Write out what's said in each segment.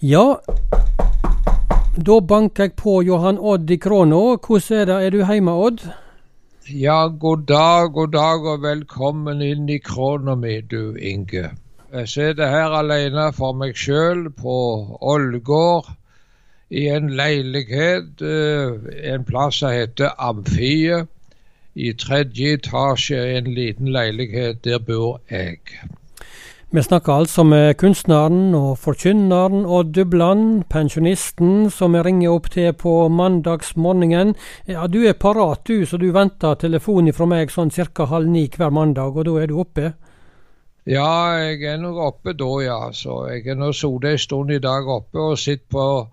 Ja, da banker jeg på Johan Odd i Kråna. Hvordan er det, er du hjemme, Odd? Ja, god dag, god dag og velkommen inn i Kråna mi, du Inge. Jeg sitter her alene for meg sjøl på Ålgård i en leilighet eh, en plass som heter Amfiet. I tredje etasje, en liten leilighet, der bor jeg. Vi snakker altså med kunstneren og forkynneren Odd Dubland, pensjonisten som vi ringer opp til på mandagsmorgenen. Ja, du er parat du, så du venter telefonen fra meg sånn ca. halv ni hver mandag, og da er du oppe? Ja, jeg er nok oppe da, ja. Så jeg har sittet en stund i dag oppe og sett på hva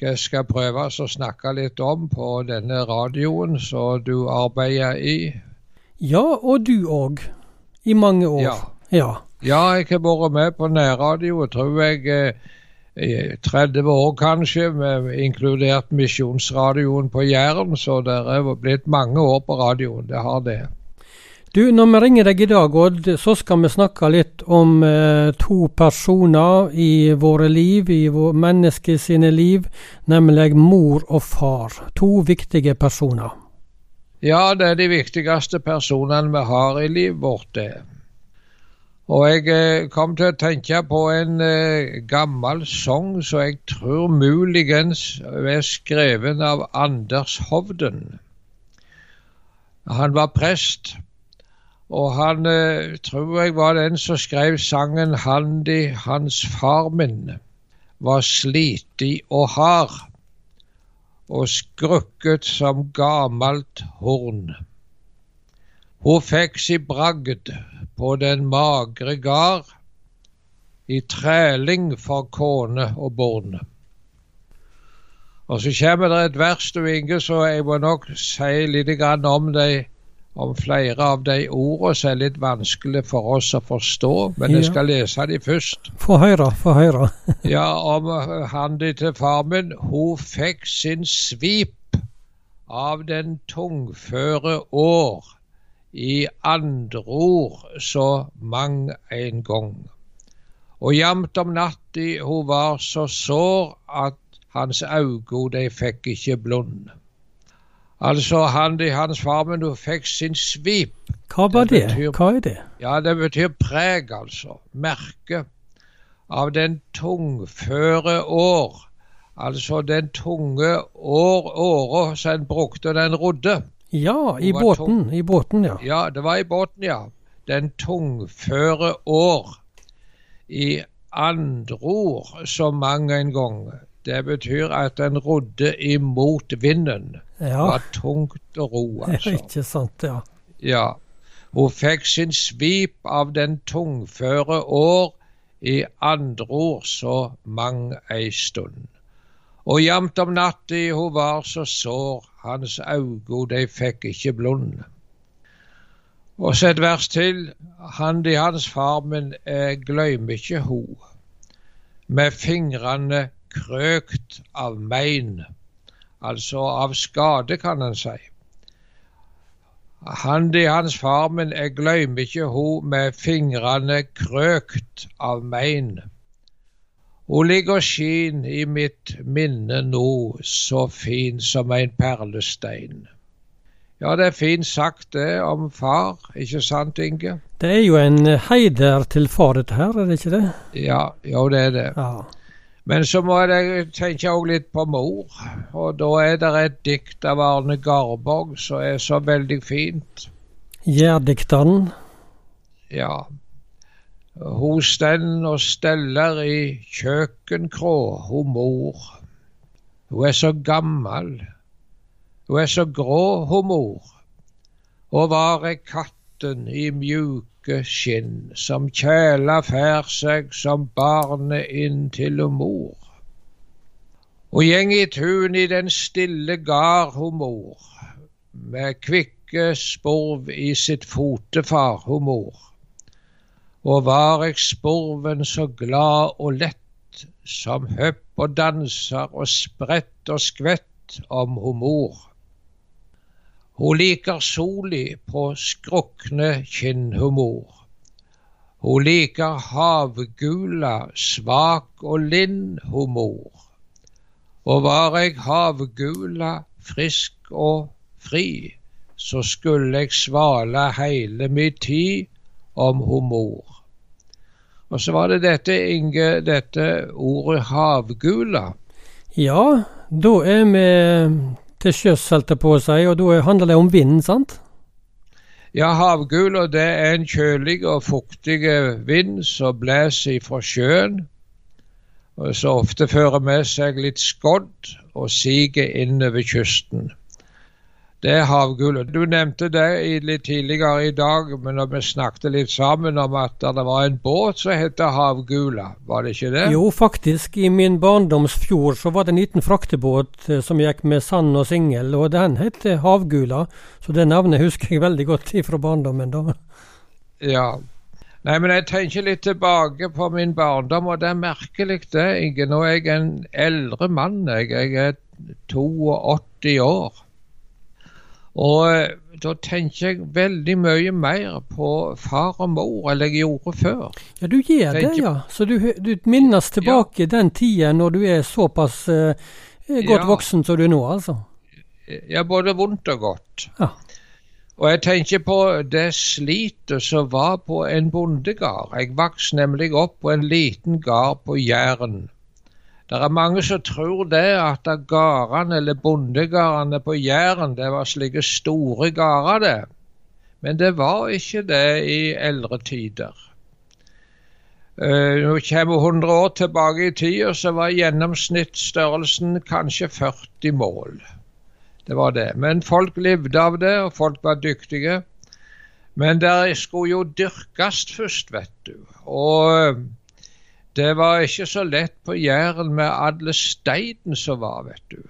jeg skal prøve å snakke litt om på denne radioen som du arbeider i. Ja, og du òg. I mange år. Ja. Ja. Ja, jeg har vært med på nærradio, tror jeg, eh, 30 år kanskje, med inkludert Misjonsradioen på Jæren. Så det er blitt mange år på radioen, det har det. Du, når vi ringer deg i dag, Odd, så skal vi snakke litt om eh, to personer i våre liv, i vår, mennesker sine liv, nemlig mor og far. To viktige personer. Ja, det er de viktigste personene vi har i livet vårt, det. Og jeg eh, kom til å tenke på en eh, gammel sang som jeg tror muligens er skrevet av Anders Hovden. Han var prest, og han eh, tror jeg var den som skrev sangen 'Handi, hans far min', var slitig og hard og skrukket som gammelt horn. Hun fikk si bragd på den magre gard, i træling for kone og barn. Og så kommer det et vers, du Inge, så jeg må nok si litt om de, om flere av de ordene som er litt vanskelig for oss å forstå, men jeg skal lese de først. Få høre, få høre. ja, om handi til far min, hun fikk sin svip av den tungføre år i andre ord så mang en gang. Og jamt om natta hun var så sår at hans augo de fikk ikke blund. Altså han de hans far, men hun fikk sin svip. Hva var det? det? Betyr, Hva er det? Ja, det betyr preg, altså. Merke. Av den tungføre år. Altså den tunge år, åra som en brukte den rodde. Ja, i båten, i båten, ja. Ja, det var i båten, ja. Den tungføre år. I andre ord så mang en gang. Det betyr at den rodde imot vinden. Ja. Det var tungt å ro, altså. Ikke sant, ja. Ja. Hun fikk sin svip av den tungføre år, i andre ord så mang ei stund. Og jamt om natta hun var så sår, hans augo de fikk ikke blund. Og så et vers til. Han de hans far, men jeg gløymer ikke ho. Med fingrene krøkt av mein, altså av skade, kan en si. Han de hans far, men jeg gløymer ikke ho med fingrene krøkt av mein. Hun ligger og skin i mitt minne nå, så fin som en perlestein. Ja, det er fint sagt det om far, ikke sant Inge? Det er jo en heider til far dette her, er det ikke det? Ja, jo det er det. Ja. Men så må jeg tenke òg litt på mor, og da er det et dikt av Arne Garborg som er så veldig fint. Gjærdikteren? Ja. Hos den og steller i kjøkkenkrå, ho mor. Hun er så gammel, hun er så grå, ho mor. Og var er katten i mjuke skinn, som kjæla fær seg som barnet inn til mor. Og gjeng i tun i den stille gard, ho mor, med kvikke sporv i sitt fotefar, ho mor og var eg sporven så glad og lett, som høpp og danser og sprett og skvett om ho mor. Ho liker soli på skrukne kinn, ho mor, Ho liker havgula, svak og lind, ho mor. Og var eg havgula, frisk og fri, så skulle eg svale heile mi tid om humor. Og så var det dette, Inge, dette ordet havgula. Ja, da er vi til sjøs, holdt jeg på å si, og da handler det om vinden, sant? Ja, havgula det er en kjølig og fuktig vind som blåser fra sjøen, og som ofte fører med seg litt skodd og siger innover kysten. Det er havgullet. Du nevnte det litt tidligere i dag, men når vi snakket litt sammen om at det var en båt som het Havgula, var det ikke det? Jo, faktisk. I min barndomsfjord så var det en liten fraktebåt eh, som gikk med sand og singel, og den het Havgula. Så det navnet husker jeg veldig godt fra barndommen da. Ja. Nei, men jeg tenker litt tilbake på min barndom, og det er merkelig det, Inge. Nå er jeg en eldre mann. Jeg, jeg er 82 år. Og eh, da tenker jeg veldig mye mer på far og mor enn jeg gjorde før. Ja, du gjør det, ja. Så du, du minnes tilbake ja. den tida når du er såpass eh, godt ja. voksen som du er nå, altså? Ja, både vondt og godt. Ja. Og jeg tenker på det slitet som var på en bondegard. Jeg vokste nemlig opp på en liten gard på Jæren. Det er mange som tror det at gårdene eller bondegårdene på Jæren det var slike store gårder, det. Men det var ikke det i eldre tider. Uh, nå kommer 100 år tilbake i tid, og så var gjennomsnittsstørrelsen kanskje 40 mål. Det var det. Men folk levde av det, og folk var dyktige. Men det skulle jo dyrkes først, vet du. Og det var ikke så lett på Jæren med alle steinen som var, vet du.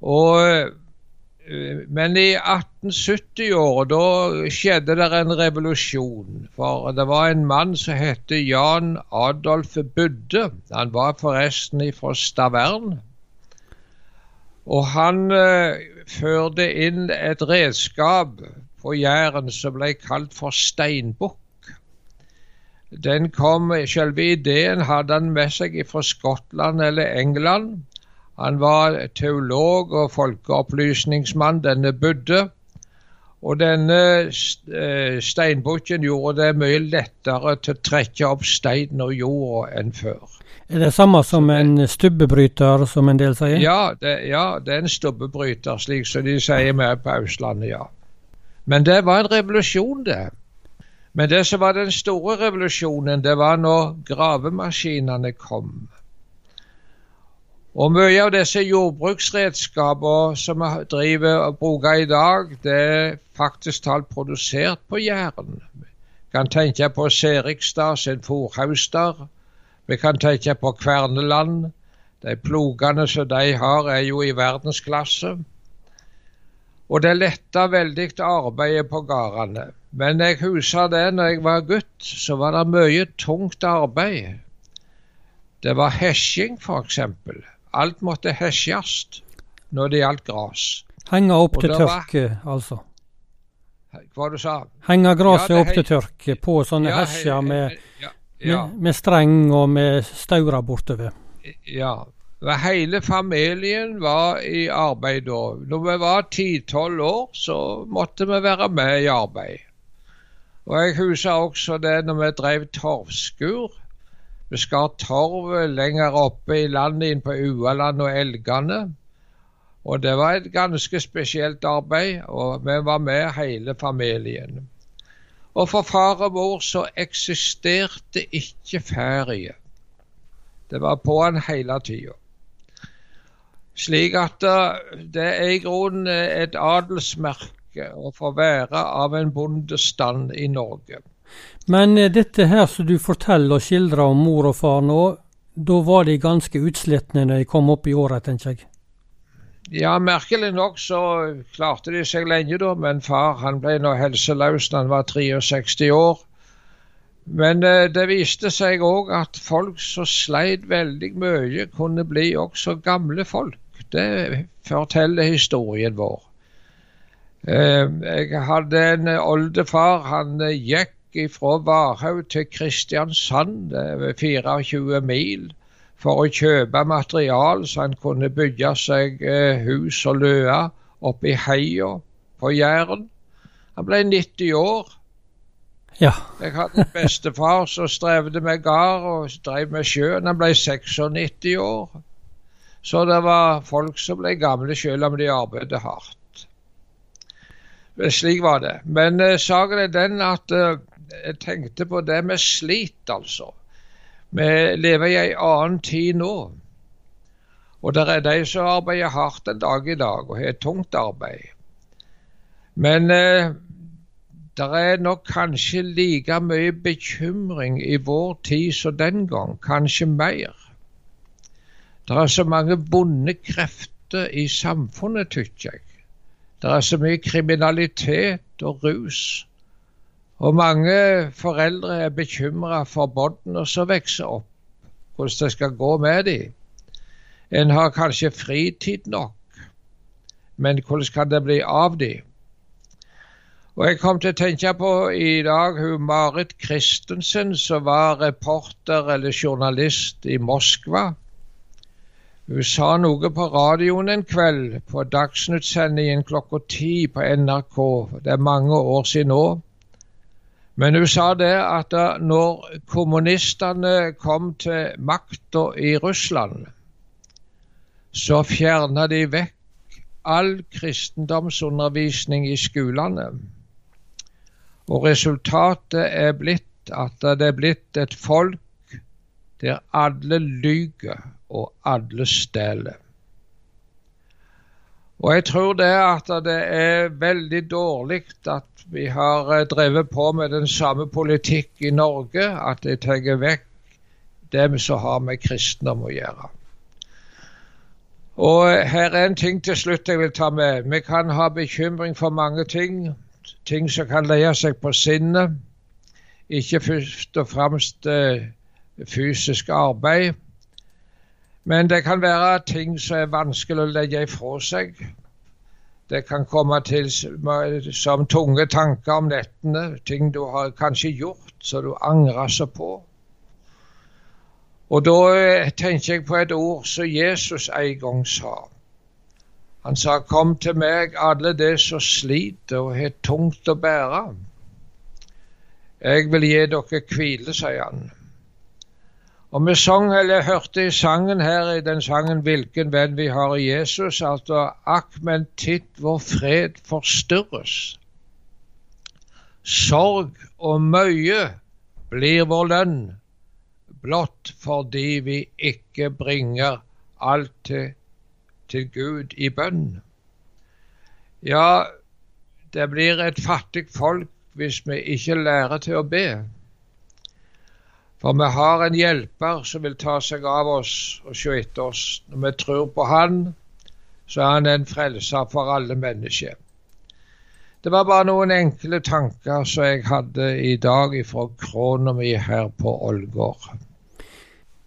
Og, eh, men i 1870-året, da skjedde det en revolusjon. For det var en mann som het Jan Adolf Budde. Han var forresten fra Stavern. Og han eh, førte inn et redskap på Jæren som ble kalt for steinbukk. Den kom, Selve ideen hadde han med seg fra Skottland eller England. Han var teolog og folkeopplysningsmann, denne Budde. Og denne eh, steinbukken gjorde det mye lettere til å trekke opp stein og jord enn før. Er det samme som en stubbebryter, som en del sier? Ja, det, ja, det er en stubbebryter, slik som de sier med på Østlandet, ja. Men det var en revolusjon, det. Men det som var den store revolusjonen, det var når gravemaskinene kom. Og mye av disse jordbruksredskaper som vi driver og bruker i dag, det er faktisk talt produsert på Jæren. Vi kan tenke på Serigstad sin fòrhauster. Vi kan tenke på Kverneland. De plogene som de har, er jo i verdensklasse. Og det letta veldig arbeidet på gårdene. Men jeg husker det når jeg var gutt, så var det mye tungt arbeid. Det var hesjing, f.eks. Alt måtte hesjes når det gjaldt gress. Henge opp til tørke, var... altså? Hva du sa Henge gresset ja, opp til tørke på sånne ja, hesjer med, ja, med, med, streng og med staura bortover? Ja. Hele familien var i arbeid da. Når vi var ti-tolv år, så måtte vi være med i arbeid. Og jeg husker også det når vi drev torvskur. Vi skar torv lenger oppe i landet, inn på Ualand og Elgane. Og det var et ganske spesielt arbeid, og vi var med hele familien. Og for far og mor så eksisterte ikke ferie. Det var på en hele tida. Slik at eh, det er i grunnen et adelsmerke ønske og få være av en bondestand i Norge. Men eh, dette her som du forteller og skildrer om mor og far nå, da var de ganske utslitne når de kom opp i året, tenker jeg? Ja, merkelig nok så klarte de seg lenge da, men far han ble nå helseløs da han var 63 år. Men eh, det viste seg òg at folk som sleit veldig mye, kunne bli også gamle folk. Det forteller historien vår. Eh, jeg hadde en oldefar. Han eh, gikk fra Varhaug til Kristiansand, er 24 mil, for å kjøpe material så han kunne bygge seg eh, hus og løa oppe i heia på Jæren. Han ble 90 år. Ja. Jeg hadde en bestefar som strevde med gard og drev med sjøen. Han ble 96 år. Så det var folk som ble gamle selv om de arbeidet hardt. Slik var det. Men uh, saken er den at uh, jeg tenkte på det med slit, altså. Vi lever i en annen tid nå. Og det er de som arbeider hardt en dag i dag og har tungt arbeid. Men uh, det er nok kanskje like mye bekymring i vår tid som den gang, kanskje mer. Det er så mange vonde krefter i samfunnet, tykker jeg. Det er så mye kriminalitet og rus. Og mange foreldre er bekymra for barna som vokser opp, hvordan det skal gå med dem. En har kanskje fritid nok, men hvordan kan det bli av dem? Og Jeg kom til å tenke på i dag hun Marit Christensen, som var reporter eller journalist i Moskva. Hun sa noe på radioen en kveld, på Dagsnytt-sendingen klokka ti på NRK. Det er mange år siden nå. Men hun sa det at når kommunistene kom til makta i Russland, så fjerna de vekk all kristendomsundervisning i skolene. Og resultatet er blitt at det er blitt et folk der alle lyver og alle stjeler. Og jeg tror det at det er veldig dårlig at vi har eh, drevet på med den samme politikk i Norge, at det tar vekk dem som har med kristendom å gjøre. Og her er en ting til slutt jeg vil ta med. Vi kan ha bekymring for mange ting. Ting som kan leie seg på sinnet. Ikke først og fremst eh, fysisk arbeid. Men det kan være ting som er vanskelig å legge ifra seg. Det kan komme til som tunge tanker om nettene, ting du har kanskje gjort som du angrer så på. Og da eh, tenker jeg på et ord som Jesus en gang sa. Han sa, 'Kom til meg, alle de som sliter og har tungt å bære.' Jeg vil gi dere hvile, sier han. Og vi sang, eller hørte i sangen her, i den sangen 'Hvilken venn vi har i Jesus', altså akk, men titt vår fred forstyrres. Sorg og møye blir vår lønn, blott fordi vi ikke bringer alt til, til Gud i bønn. Ja, det blir et fattig folk hvis vi ikke lærer til å be. For vi har en hjelper som vil ta seg av oss og se etter oss. Når vi tror på Han, så er Han en frelser for alle mennesker. Det var bare noen enkle tanker som jeg hadde i dag ifra krona mi her på Ålgård.